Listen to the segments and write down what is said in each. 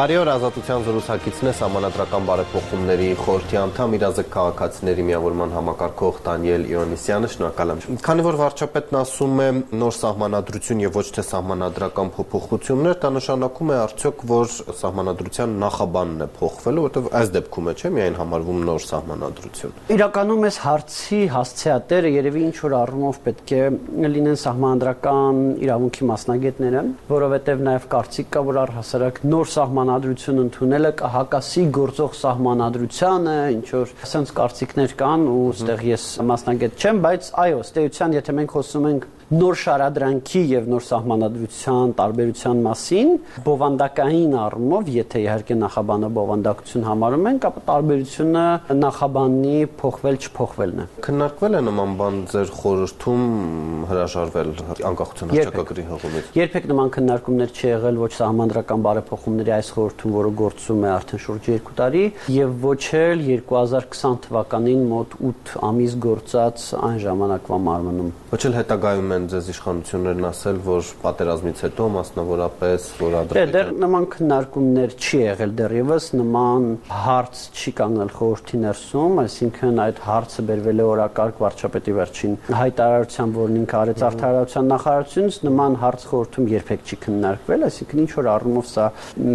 Բարի օր ազատության զրուցակիցն է համանadrական բարեփոխումների խորհրդի անդամ իրազեկ քաղաքացիների միավորման համակարգող Դանիել Իոնիսյանը շնորհակալ եմ։ Քանի որ վարչապետն ասում է նոր սահմանադրություն եւ ոչ թե սահմանադրական փոփոխություններ, դա նշանակում է արդյոք որ սահմանադրության նախաբանն է փոխվելու, որովհետեւ այս դեպքում է չէ՞ միայն համարվում նոր սահմանադրություն։ Իրականում այս հարցի հասցեատերը երևի ինչ որ առումով պետք է լինեն սահմանադրական իրավունքի մասնագետները, որովհետեւ նաեւ կարծիք կա, որ առհասարակ նոր սահման սահմանադրություն ընդունելը կհակասի գործող սահմանադրությանը, ինչ որ ասենց կարծիքներ կան ու այստեղ ես մասնագետ չեմ, բայց այո, ըստ եթե մենք խոսում ենք նոր շարադրանքի եւ նոր սահմանադրության տարբերության մասին բովանդակային առումով, եթե իհարկե նախաբանը բովանդակություն համարում ենք, ապա տարբերությունը նախաբանի փոխվել չփոխվելն է։ Քննարկվել է նման բան ձեր խորհրդում հրաժարվել անկախության հռչակագրի հողումից։ Երբեք նման քննարկումներ չի եղել ոչ սահմանադրական բարեփոխումների այս խորհրդում, որը գործում է արդեն շուրջ 2 տարի, եւ ոչ էլ 2020 թվականին մոտ 8 ամիս գործած այն ժամանակվա մարմնում։ Ոչ էլ հետագայում են ձեզ իշխանություններն ասել, որ պատերազմից հետո մասնավորապես որ ադրբեջան Դե դեռ նման քննարկումներ չի եղել դեռևս, նման հարց չի կանգնել խորհրդի ներսում, այսինքն այդ հարցը բերվել է օրակարգ վարչապետի վերջին հայտարարության, որն ինքը արեց արդարացության նախարարությունից, նման հարց խորհրդում երբեք չի քննարկվել, այսինքն ինչ որ առումով սա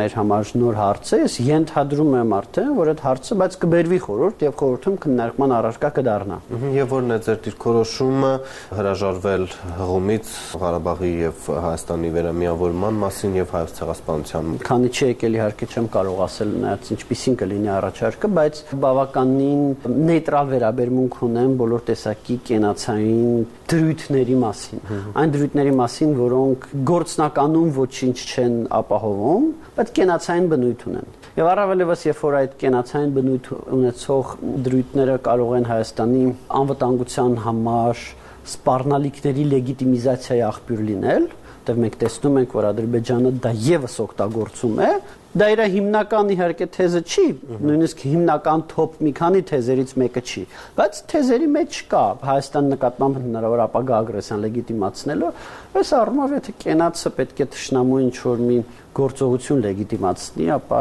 մեր համար նոր հարց է, ես ենթադրում եմ արդեն, որ այդ հարցը բայց կբերվի խորհուրդ եւ խորհրդում քննարկման առարկա կդառնա։ Եվ որն է ձեր դիրքորոշումը հրաժարվել հղումից Ղարաբաղի եւ Հայաստանի վերամիավորման մասին եւ հայոց ցեղասպանության։ Քանի չի եկել իհարկե չեմ կարող ասել նայած ինչպեսին կլինի առաջարկը, բայց բավականին նեյտրալ վերաբերմունք ունեմ բոլոր տեսակի կենացային դրույթների մասին։ Այն դրույթների մասին, որոնք գործնականում ոչինչ չեն ապահովում, բայց կենացային բնույթ ունեն։ Եվ առավելևս երբ որ այդ կենացային բնույթ ունեցող դրույթները կարող են Հայաստանի անվտանգության համար սպառնալիքների լեգիտիմիզացիայի աղբյուր լինել, որտեղ մենք տեսնում ենք, որ Ադրբեջանը դա եւս օգտագործում է, դա իր հիմնական իհարկե թեզը չի, նույնիսկ հիմնական top մի քանի թեզերից մեկը չի, բայց թեզերի մեջ կա Հայաստան նկատմամբ հնարավոր ապագա ագրեսիան լեգիտիմացնելու, այս առումով եթե կենացը պետք է ճշնամու ինչ որ մի գործողություն լեգիտիմացնի, ապա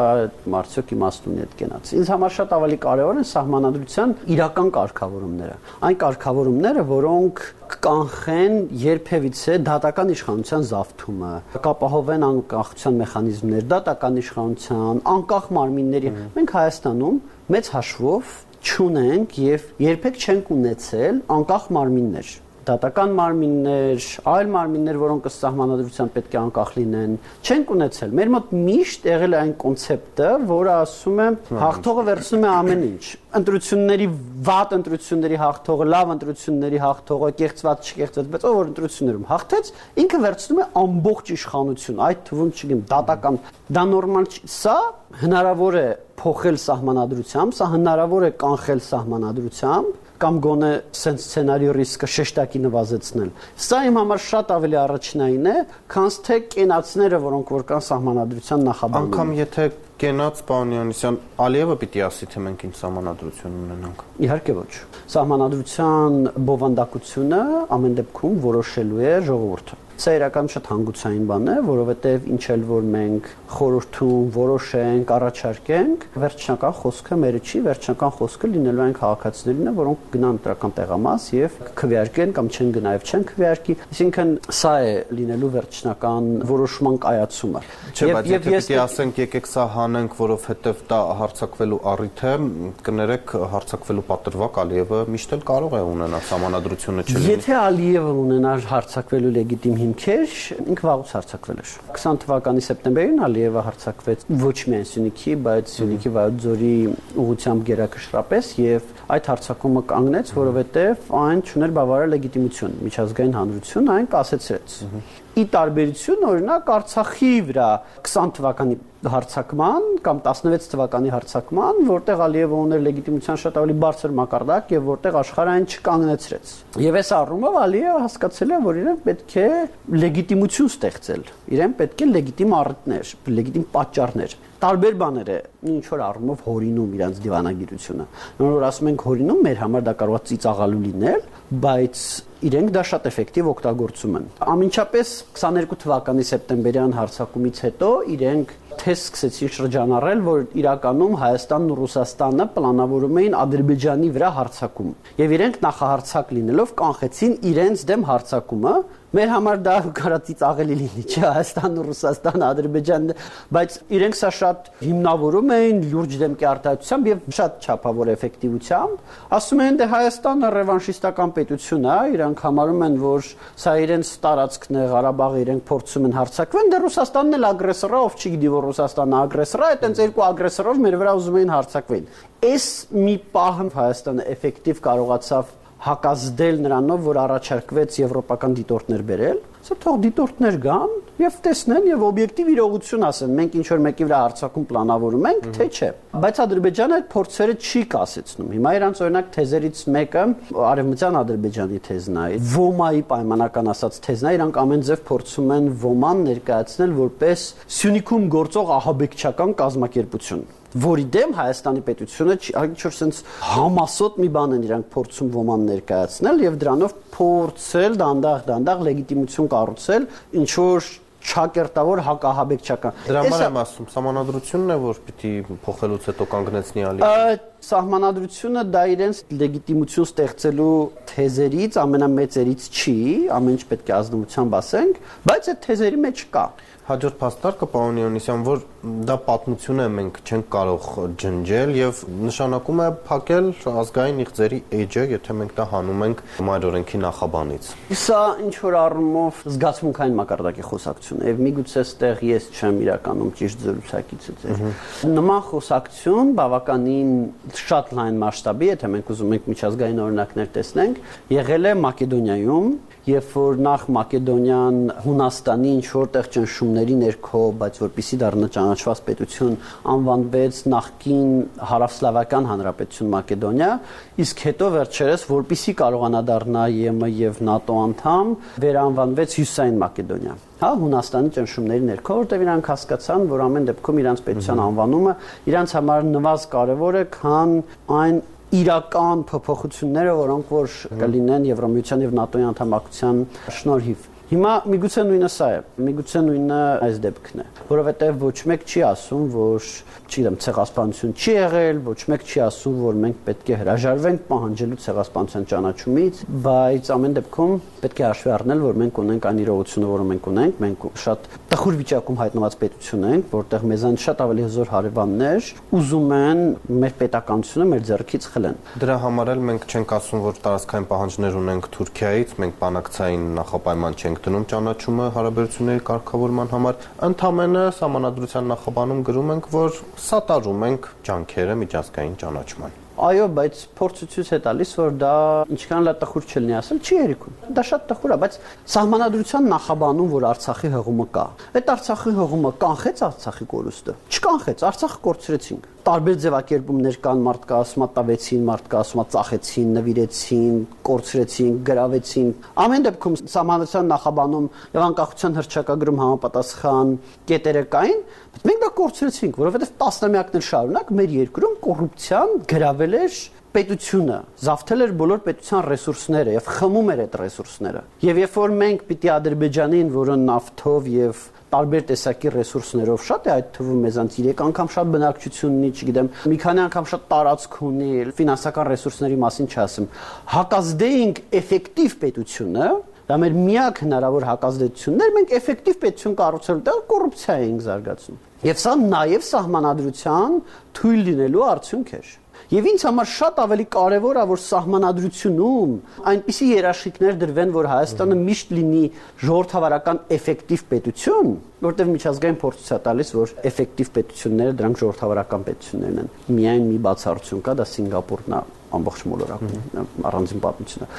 մարդիկ իմաստ ունի այդ կենաց։ Ինձ համար շատ ավելի կարևոր են սահմանադրության իրական կարգավորումները։ Այն կարգավորումները, որոնք կանխեն երբևիցե դատական իշխանության զավթումը, կապահովեն անկախության մեխանիզմներ, դատական իշխանության, անկախ մարմինների։ Մենք Հայաստանում մեծ հաշվով չունենք եւ երբեք չենք ունեցել անկախ մարմիններ դատական մարմիններ, այլ մարմիններ, որոնք ըստ սահմանադրության պետք է անկախ լինեն, չենք ունեցել։ Մեր մոտ միշտ եղել է այն կոնցեպտը, որը ասում է հաղթողը վերցնում է ամեն ինչ։ Ընտրությունների վատ ընտրությունների հաղթողը, լավ ընտրությունների հաղթողը, կեղծված չկեղծված, բայց ով որ ընտրություններում հաղթեց, ինքը վերցնում է ամբողջ իշխանություն, այդ թվում չգիտեմ, դատական, դա նորմալ չի։ Սա հնարավոր է փոխել սահմանադրությամբ, սա հնարավոր է կանխել սահմանադրությամբ կամ գոնե սենց սցենարի ռիսկը շեշտակի նվազեցնել։ Սա իմ համար շատ ավելի առաջնային է, քան թե կենացները, որոնք որ կան սահմանադրության նախաբանում։ Անկամ եթե կենաց պարոն Յոնիսյան Ալիևը պիտի ասի թե մենք ինչ սահմանադրություն ունենանք։ Իհարկե ոչ։ Սահմանադրության բովանդակությունը ամեն դեպքում որոշելու է ժողովուրդը։ Սա իրականում շատ հանգուցային բան է, որովհետև ինչ էլ որ մենք խորհրդում որոշենք, առաջարկենք, վերջնական խոսքը մերը չի, վերջնական խոսքը լինելու են քաղաքացիներինը, որոնք գնան ընտրական տեղամաս եւ քվեարկեն կամ չեն գնա եւ չեն քվեարկի։ Այսինքն սա է լինելու վերջնական որոշման կայացումը։ Չէ, բայց եթե պիտի ասենք եկեք սա հանենք, որովհետև դա հարցակվելու առիթ է, կներեք հարցակվելու պատրվակ Ալիևը միշտ էլ կարող է ունենալ համանadrությունը չլինի։ Եթե Ալիևը ունենար հարցակվելու լեգիտիմ հիմքեր, ինքը վաղուց հարցակվել էր։ 20 թվականի սեպտեմբերին Ալիևը հարցակվեց ոչ միայն Սյունիքի, բայց Սյունիքի Վայոց ձորի ուղությամբ գերակշռապես եւ այդ հարցակումը կանգնեց, որովհետեւ այն չուներ բավարար լեգիտիմություն։ Միջազգային հանրությունը այն կասեցրեց ի տարբերություն օրինակ Արցախի վրա 20 թվականի հարցակման կամ 16 թվականի հարցակման, որտեղ Ալիևը ուներ լեգիտիմության շատ ավելի բարձր մակարդակ եւ որտեղ աշխարհը այն չկանգնեցրեց։ Եվ այս առումով Ալիևը հասկացել է, որ իրեն պետք է լեգիտիմություն ստեղծել։ Իրեն պետք է լեգիտիմ առիթներ, լեգիտիմ պատճառներ տարբեր բաներ է ինչ որ առումով հորինում իրանց դիվանագիտությունը։ Նոր ասում ենք հորինում, մեր համար դա կարող է ծիծաղալու լինել, բայց իրենք դա շատ էֆեկտիվ օգտագործում են։ Ամենչապես 22 թվականի սեպտեմբերյան հարձակումից հետո իրենք թեզ սկսեցին շրջանառել, որ իրականում Հայաստանն ու Ռուսաստանը պլանավորում էին Ադրբեջանի վրա հարձակում։ Եվ իրենք նախահարցակ լինելով կանխեցին իրենց դեմ հարձակումը, Մեր համար դա կարա ծիծաղելի լինի, չէ, Հայաստանն ու Ռուսաստանը, Ադրբեջանն, բայց իրենք սա շատ հիմնավորում էին լուրջ դեմքի արտահայտությամբ եւ շատ չափավոր էֆեկտիվությամբ։ Ասում են, դե Հայաստանը ռևանշիստական պետություն է, իրանք համարում են, որ սա իրենց տարածքն է, Ղարաբաղը իրենք փորձում են հարձակվեն, դե Ռուսաստանն էլ ագրեսոր է, ով չգիտի, որ Ռուսաստանը ագրեսոր է, այտենց երկու ագրեսորով մեր վրա ուզում էին հարձակվեն։ Այս մի պահը Հայաստանը էֆեկտիվ կարողացավ հակազդել նրանով, որ առաջարկվեց եվրոպական դիտորդներ բերել, սա թող դիտորդներ գան եւ տեսնեն եւ օբյեկտիվ իրողություն ասեն, մենք ինչ որ մեկի վրա հարցակում պլանավորում ենք, թե չէ։ Բայց Ադրբեջանը այդ փորձերը չի կասեցնում։ Հիմա իրանց օրինակ թեզերից մեկը արևմտյան Ադրբեջանի թեզն է, Ոմայի պայմանական ասած թեզն է, իրանք ամեն ձև փորձում են Ոման ներկայացնել որպես Սյունիքում գործող ահաբեկչական կազմակերպություն որի դեմ Հայաստանի պետությունը ինչ որ sense համասոտ մի բան են իրանք փորձում ոման ներկայացնել եւ դրանով փորձել դանդաղ-դանդաղ լեգիտիմություն կառուցել ինչ որ չակերտավոր հակահաբեկչական։ Դրա համար եմ ասում, սահմանադրությունն է, որ պիտի փոխելուց հետո կանգնեցնի ալի։ Սահմանադրությունը դա իրենց լեգիտիմություն ստեղծելու թեզերից ամենամեծերից չի, ամեն ինչ պետք է ազնվությամբ ասենք, բայց այդ թեզերի մեջ կա հաջորդ փաստարկը պարոն Իոնիսյան, որ դա պատմություն է, մենք չենք կարող ջնջել եւ նշանակում է փակել ազգային իղձերի էջը, եթե մենք դա հանում ենք մայր օրենքի նախաբանից։ Սա ինչ որ առումով զգացմունքային մակարդակի խոսակցություն է, եւ միգուցե ստեղ ես չեմ իրականում ճիշտ զրուցակիցը ձեր։ Նման խոսակցություն բավականին շատ լայն մասշտաբի, եթե մենք ուզում ենք միջազգային օրինակներ տեսնենք, եղել է Մակեդոնիայում երբ որ նախ Մակեդոնիան Հունաստանի ինչ որտեղ ճնշումների ներքո, բայց որpիսի դառնա ճանաչված պետություն, անվանվեց նախկին Հարավսլավական Հանրապետություն Մակեդոնիա, իսկ հետո վերջերս որpիսի կարողանա դառնա ԵՄ եւ ՆԱՏՕ անդամ, վերանվանվեց Հյուսային Մակեդոնիա հա Հունաստանի ճնշումների ներքո, որտեղ իրանք հասկացան, որ ամեն դեպքում իրանք պետության անվանումը իրանք համար նվազ կարևոր է, քան այն իրական փոփոխությունները, որոնք որ կլինեն Եվրոմիության եւ ՆԱՏՕ-ի անդամակցության շնորհիվ։ Հիմա միգուցե նույնը սա է, միգուցե նույնը այս դեպքն է, որովհետև ոչ մեկ չի ասում, որ, չգիտեմ, ցեղասպանություն չի եղել, ոչ մեկ չի ասում, որ մենք պետք է հրաժարվենք պահանջելու ցեղասպանության ճանաչումից, բայց ամեն դեպքում պետք է հաշվի առնել, որ մենք ունենք այն իրողությունը, որը մենք ունենք, մենք շատ տխուր վիճակում հայտնված պետություն ենք, որտեղ մեզանից շատ ավելի հզոր հարևաններ ուզում են մեր պետականությունը մեր ձեռքից խլեն։ Դրա համար էլ մենք չենք ասում, որ տարածքային պահանջներ ունենք Թուրքիայից, մենք բանակցային նախապայման չենք դնում ճանաչումը հարաբերությունների կարգավորման համար, ընդամենը համանadrության նախաբանում գրում ենք, որ սատարում ենք ջանքերը միջազգային ճանաչման։ Այո, բայց փորձը ցույց է տալիս, որ դա ինչքան լա տխուր չլինի ասել, չի երիկում։ Դա շատ տխուր է, բայց սահմանադրության նախաբանում, որ Արցախի հողումը կա, այդ Արցախի հողումը կանխեց Արցախի կորուստը։ Չկանխեց, Արցախը կորցրեցինք տարբեր ձևակերպումներ կան մարդկա ասումա տավեցին, մարդկա ասումա ծախեցին, նվիրեցին, կորցրեցին, գրավեցին։ Ամեն դեպքում սահմանադրության նախաբանում եւ անկախության հրճակագրում համապատասխան կետերը կային, բայց մենք դա կորցրեցինք, որովհետեւ տասնամյակներ շարունակ մեր երկրում կոռուպցիան գրավել էր պետությունը զավթել էր բոլոր պետության ռեսուրսները եւ խմում էր այդ ռեսուրսները։ Եվ երբ որ մենք պիտի Ադրբեջանին, որը նավթով եւ տարբեր տեսակի ռեսուրսներով շատ է այդ թվում մեզանց 3 անգամ շատ բնակչություն ունի, չգիտեմ, մի քանի անգամ շատ տարածք ունի, ֆինանսական ռեսուրսների մասին չասեմ։ Հակազդեինք էֆեկտիվ պետությունը, դա մեր միակ հնարավոր հակազդեցությունն էր, մենք էֆեկտիվ պետություն կառուցելու տեղ կոռուպցիա էինք զարգացնում։ Եվ սա նաև սահմանադրության թույլ լինելու արդյունք էր։ Եվ ինձ համար շատ ավելի կարևոր է, որ սահմանադրությունում այնպիսի երաշխիքներ դրվեն, որ Հայաստանը միշտ լինի ժողովրդավարական էֆեկտիվ պետություն, որտեղ միջազգային փորձ է տալիս, որ էֆեկտիվ պետությունները դրանք ժողովրդավարական պետություններն են։ Միայն մի բացառություն կա, դա Սինգապուրն է ամբողջ մոլորակում առանձին պատմությունը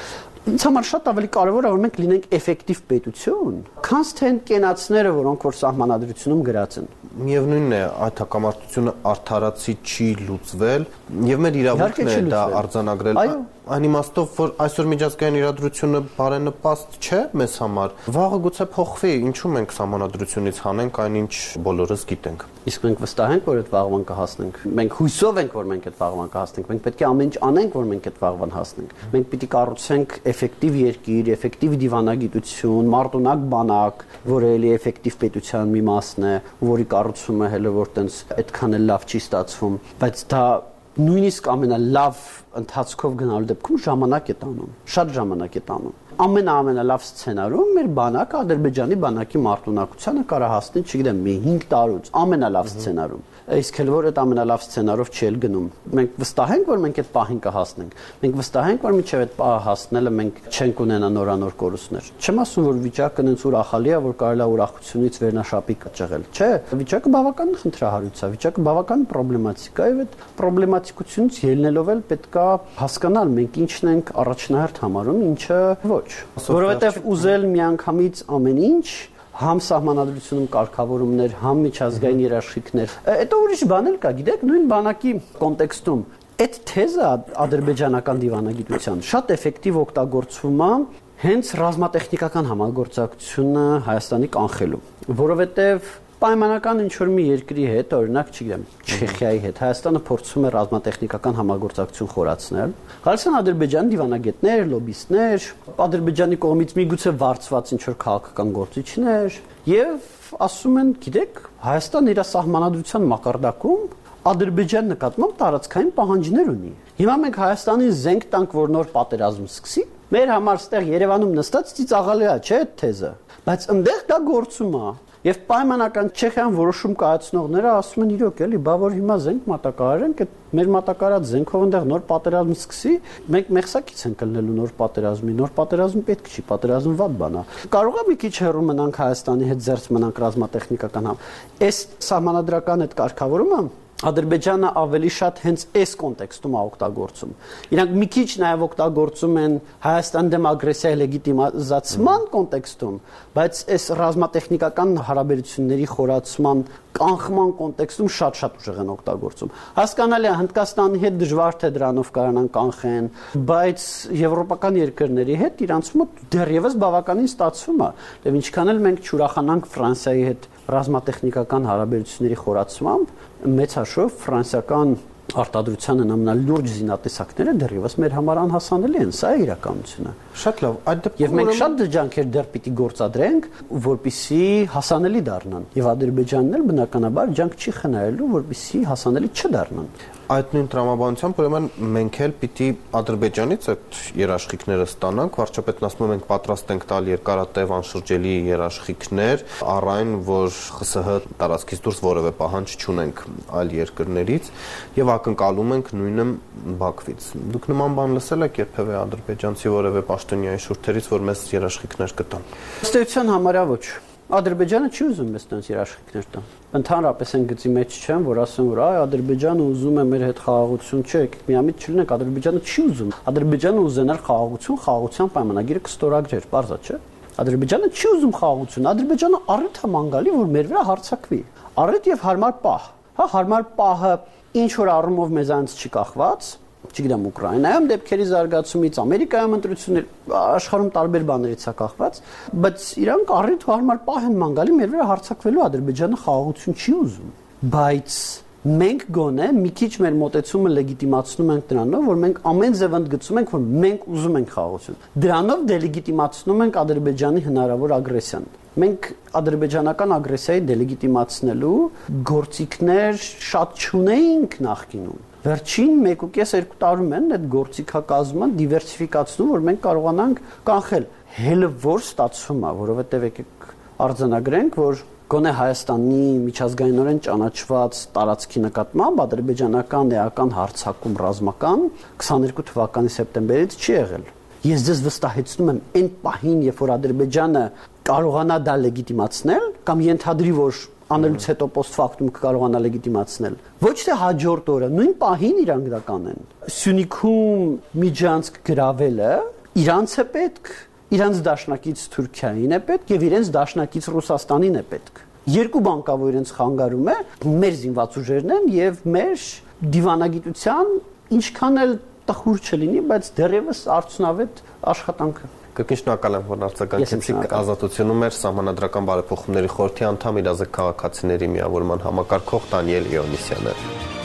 ինձ համար շատ ավելի կարևոր է որ մենք լինենք էֆեկտիվ պետություն, քան թե կենացները, որոնք որ սահմանադրությունում գրած են։ Միևնույնն է, այդ հակամարտությունը արդարացի չի լուծվել եւ մեր իրավունքն է դա արձանագրել։ Այո այն իմաստով, որ այսօր միջազգային իրադրությունը բարենպաստ չէ մեզ համար, վաղը գուցե փոխվի, ինչու մենք համանadrությունից հանենք այնինչ բոլորս գիտենք։ Իսկ մենք վստահ ենք, որ այդ վաղվան կհասնենք։ Մենք հույսով ենք, որ մենք այդ վաղվան կհասնենք։ Մենք պետք է ամեն ինչ անենք, որ մենք այդ վաղվան հասնենք։ Մենք պիտի կառուցենք էֆեկտիվ երկիր, էֆեկտիվ դիվանագիտություն, մարտունակ բանակ, որը էլի էֆեկտիվ պետության մի մասն է, որի կառուցումը հələ որ տենց այդքան էլ լավ չի ստացվում, բայց դա նույնիսկ ամենալավ ընթացքով գնալու դեպքում ժամանակ է տանում, շատ ժամանակ է տանում ամենաամենալավ սցենարում մեր բանակը Ադրբեջանի բանակի մարտունակությանը կարա հասնի, չգիտեմ, մի 5 տարուց ամենալավ սցենարում իսկ էլ որ այդ ամենալավ սցենարով չի էլ գնում։ Մենք վստահ ենք, որ մենք այդ պահին կհասնենք։ Մենք վստահ ենք, որ միջև այդ պահը հասնելը մենք չենք ունենա նորանոր կորուստներ։ Չեմ ասում, որ վիճակը նենց ուրախալի է, որ կարելի է ուրախությունից վերնաշապիկ ճղել։ Չէ, վիճակը բավական խնդրահարույց է, վիճակը բավական պրոբլեմատիկ է, եւ այդ պրոբլեմատիկությունից ելնելով էլ պետքա հասկանալ մենք ինչն ենք առաջնահերթ համարում, ինչը ոչ։ Որովհետեւ ուզել միանգամից ամեն ինչ համ սահմանադրությունում կարգավորումներ, համ միջազգային երաշխիքներ։ Հետո ուրիշ բան էլ կա, գիտեք, նույն բանակի կոնտեքստում այդ թեզը ադրբեջանական դիվանագիտության շատ էֆեկտիվ օգտագործվում է հենց ռազմատեխնիկական համագործակցությունը Հայաստանի կանխելու, որովհետև պայմանական ինչ որ մի երկրի հետ, օրինակ, չգիտեմ, Չեխիայի հետ Հայաստանը փորձում է ռազմատեխնիկական համագործակցություն խորացնել։ Գալիս են Ադրբեջանի դիվանագետներ, լոբիստներ, Ադրբեջանի կողմից միգուցե վարձված ինչ որ քաղաքական գործիչներ եւ ասում են, գիտեք, Հայաստան իր սահմանադրության մակարդակում Ադրբեջան նկատմամբ տարածքային պահանջներ ունի։ Հիմա մենք Հայաստանին զենք տանք, որ նոր պատերազմ սկսի։ Մեր համար ստեղ Երևանում նստած ծիծաղալի է, չէ՞ այդ թեզը։ Բայց այնտեղ դա գործում է։ Եվ պայմանական Չեխիան որոշում կայացնողները ասում են իրոք էլի, բա որ հիմա զենք մատակարարենք, այդ մեր մատակարած զենքով այնտեղ նոր պատերազմ սկսի, մենք մեղսակից ենք կլնելու նոր պատերազմի, նոր պատերազմ պետք չի, պատերազմ վատ բան է։ Կարող է մի քիչ հեռու մնանք Հայաստանի հետ զերծ մնանք ռազմատեխնիկական համ։ Այս սահմանադրական այդ կարգավորումը Ադրբեջանը ավելի շատ հենց այս կոնտեքստում է օգտագործում։ Իրանք մի քիչ նաև օգտագործում են Հայաստան դեմ ագրեսիայի լեգիտիմացման կոնտեքստում, բայց այս ռազմատեխնիկական հարաբերությունների խորացման կանխման կոնտեքստում շատ-շատ ուժեղ են օգտագործում։ Հասկանալի է Հնդկաստանի հետ դժվար թե դրանով կարողանան կանխեն, բայց եվրոպական երկրների հետ իրանց մոտ դեռևս բավականին ստացվում է։ Դե ինչքան էլ մենք չուրախանանք Ֆրանսիայի հետ ռազմատեխնիկական հարաբերությունների խորացմամբ, մեծ հաշվով ֆրանսիական արտադրության ամենալուրջ զինատեսակները դեռևս մեր համար անհասանելի են, սա է իրականությունը։ Շատ լավ, այդ դեպքում եւ մենք շատ ջանքեր դեռ պիտի գործադրենք, որպիսի հասանելի դառնան։ Եվ Ադրբեջանն էլ բնականաբար ջանք չի խնայելու, որպիսի հասանելի չդառնան այդ նույն տրամաբանությամբ ուրեմն մենք էլ պիտի Ադրբեջանից այդ երաշխիքները ստանանք, վարչապետն ասում է մենք պատրաստ ենք տալ երկարատև անշրջելի երաշխիքներ, առայն որ ԽՍՀ տարածքից դուրս որևէ պահանջ չունենք այլ երկրներից եւ ակնկալում ենք նույնը Բաքվից։ Դուք նման բան լսել եք երբևէ ադրբեջանցի որևէ պաշտոնյայի շուրթերից, որ մեզ երաշխիքներ կտան։ էության համարյա ոչ Ադրբեջանը չի ուզում մեզ տենց երաշխիքներ տան։ Ընդհանրապես են գծի մեջ չեն, որ ասեն, որ այ Ադրբեջանը ուզում է մեր հետ խաղաղություն, չէ, միամիտ չլինենք, Ադրբեջանը չի ուզում։ Ադրբեջանը ուզենար խաղաղություն, խաղաղության պայմանագիրը կստորագրեր, բարձա չէ։ Ադրբեջանը չի ուզում խաղաղություն, Ադրբեջանը առիթ է մանգալի, որ մեր վրա հարցակվի։ Առիթ եւ հարմար պահ։ Հա հարմար պահը ինչ որ առումով մեզանից չի կախված, չգիտեմ Ուկրաինայում դեպքերի զարգացումից, Ամերիկայում ընտրություններ, աշխարհում տարբեր բաներից է կախված, բայց իրանք առիթ ու հարմար պահ են մանգալի մեր վրա հարցակվելու Ադրբեջանը խաղաղություն չի ուզում, բայց մենք գոնե մի քիչ մեր մտածումը լեգիտիմացնում ենք դրանով, որ մենք ամեն ձև ընդգծում ենք, որ մենք ուզում ենք խաղաղություն։ Դրանով դելեգիտիմացնում ենք Ադրբեջանի հնարավոր ագրեսիան։ Մենք ադրբեջանական ագրեսիայի դելեգիտիմացնելու գործիքներ շատ չունեինք նախկինում վերջին 1.5-2 տարում են այդ գործիքակազմը դիվերսիֆիկացնում, որ մենք կարողանանք կանխել հելը որ ստացվում է, որովհետև եկեք արձանագրենք, որ գոնե Հայաստանի միջազգայինորեն ճանաչված տարածքի նկատմամբ ադրբեջանական էական հարցակում ռազմական 22 թվականի սեպտեմբերից չի եղել։ Ես ձեզ վստահեցնում եմ, այն պահին, երբ որ Ադրբեջանը կարողանա դա լեգիտիմացնել կամ ենթադրի, որ անելուց հետո post factum կկարողանա լեգիտիմացնել։ Ոչ թե հաջորդ օրը, նույն պահին իրանք դա կանեն։ Սյունիքում միջանցք գրավելը իրանց է պետք, իրանց դաշնակից Թուրքիային է պետք եւ իրենց դաշնակից Ռուսաստանին է պետք։ Երկու բան կա, որ իրենց խանգարում է, մեր զինված ուժերն են եւ մեր դիվանագիտության ինչքան էլ տխուր չլինի, բայց դեռևս արդյունավետ աշխատանք է։ Կրկին շնորհակալ եմ, որ արձագանքեցիք ազատությունում էր համանadrական բարեփոխումների խորհրդի անդամ իրազեկ քաղաքացիների միավորման համակարգող Դանիել Իոնիսյանը։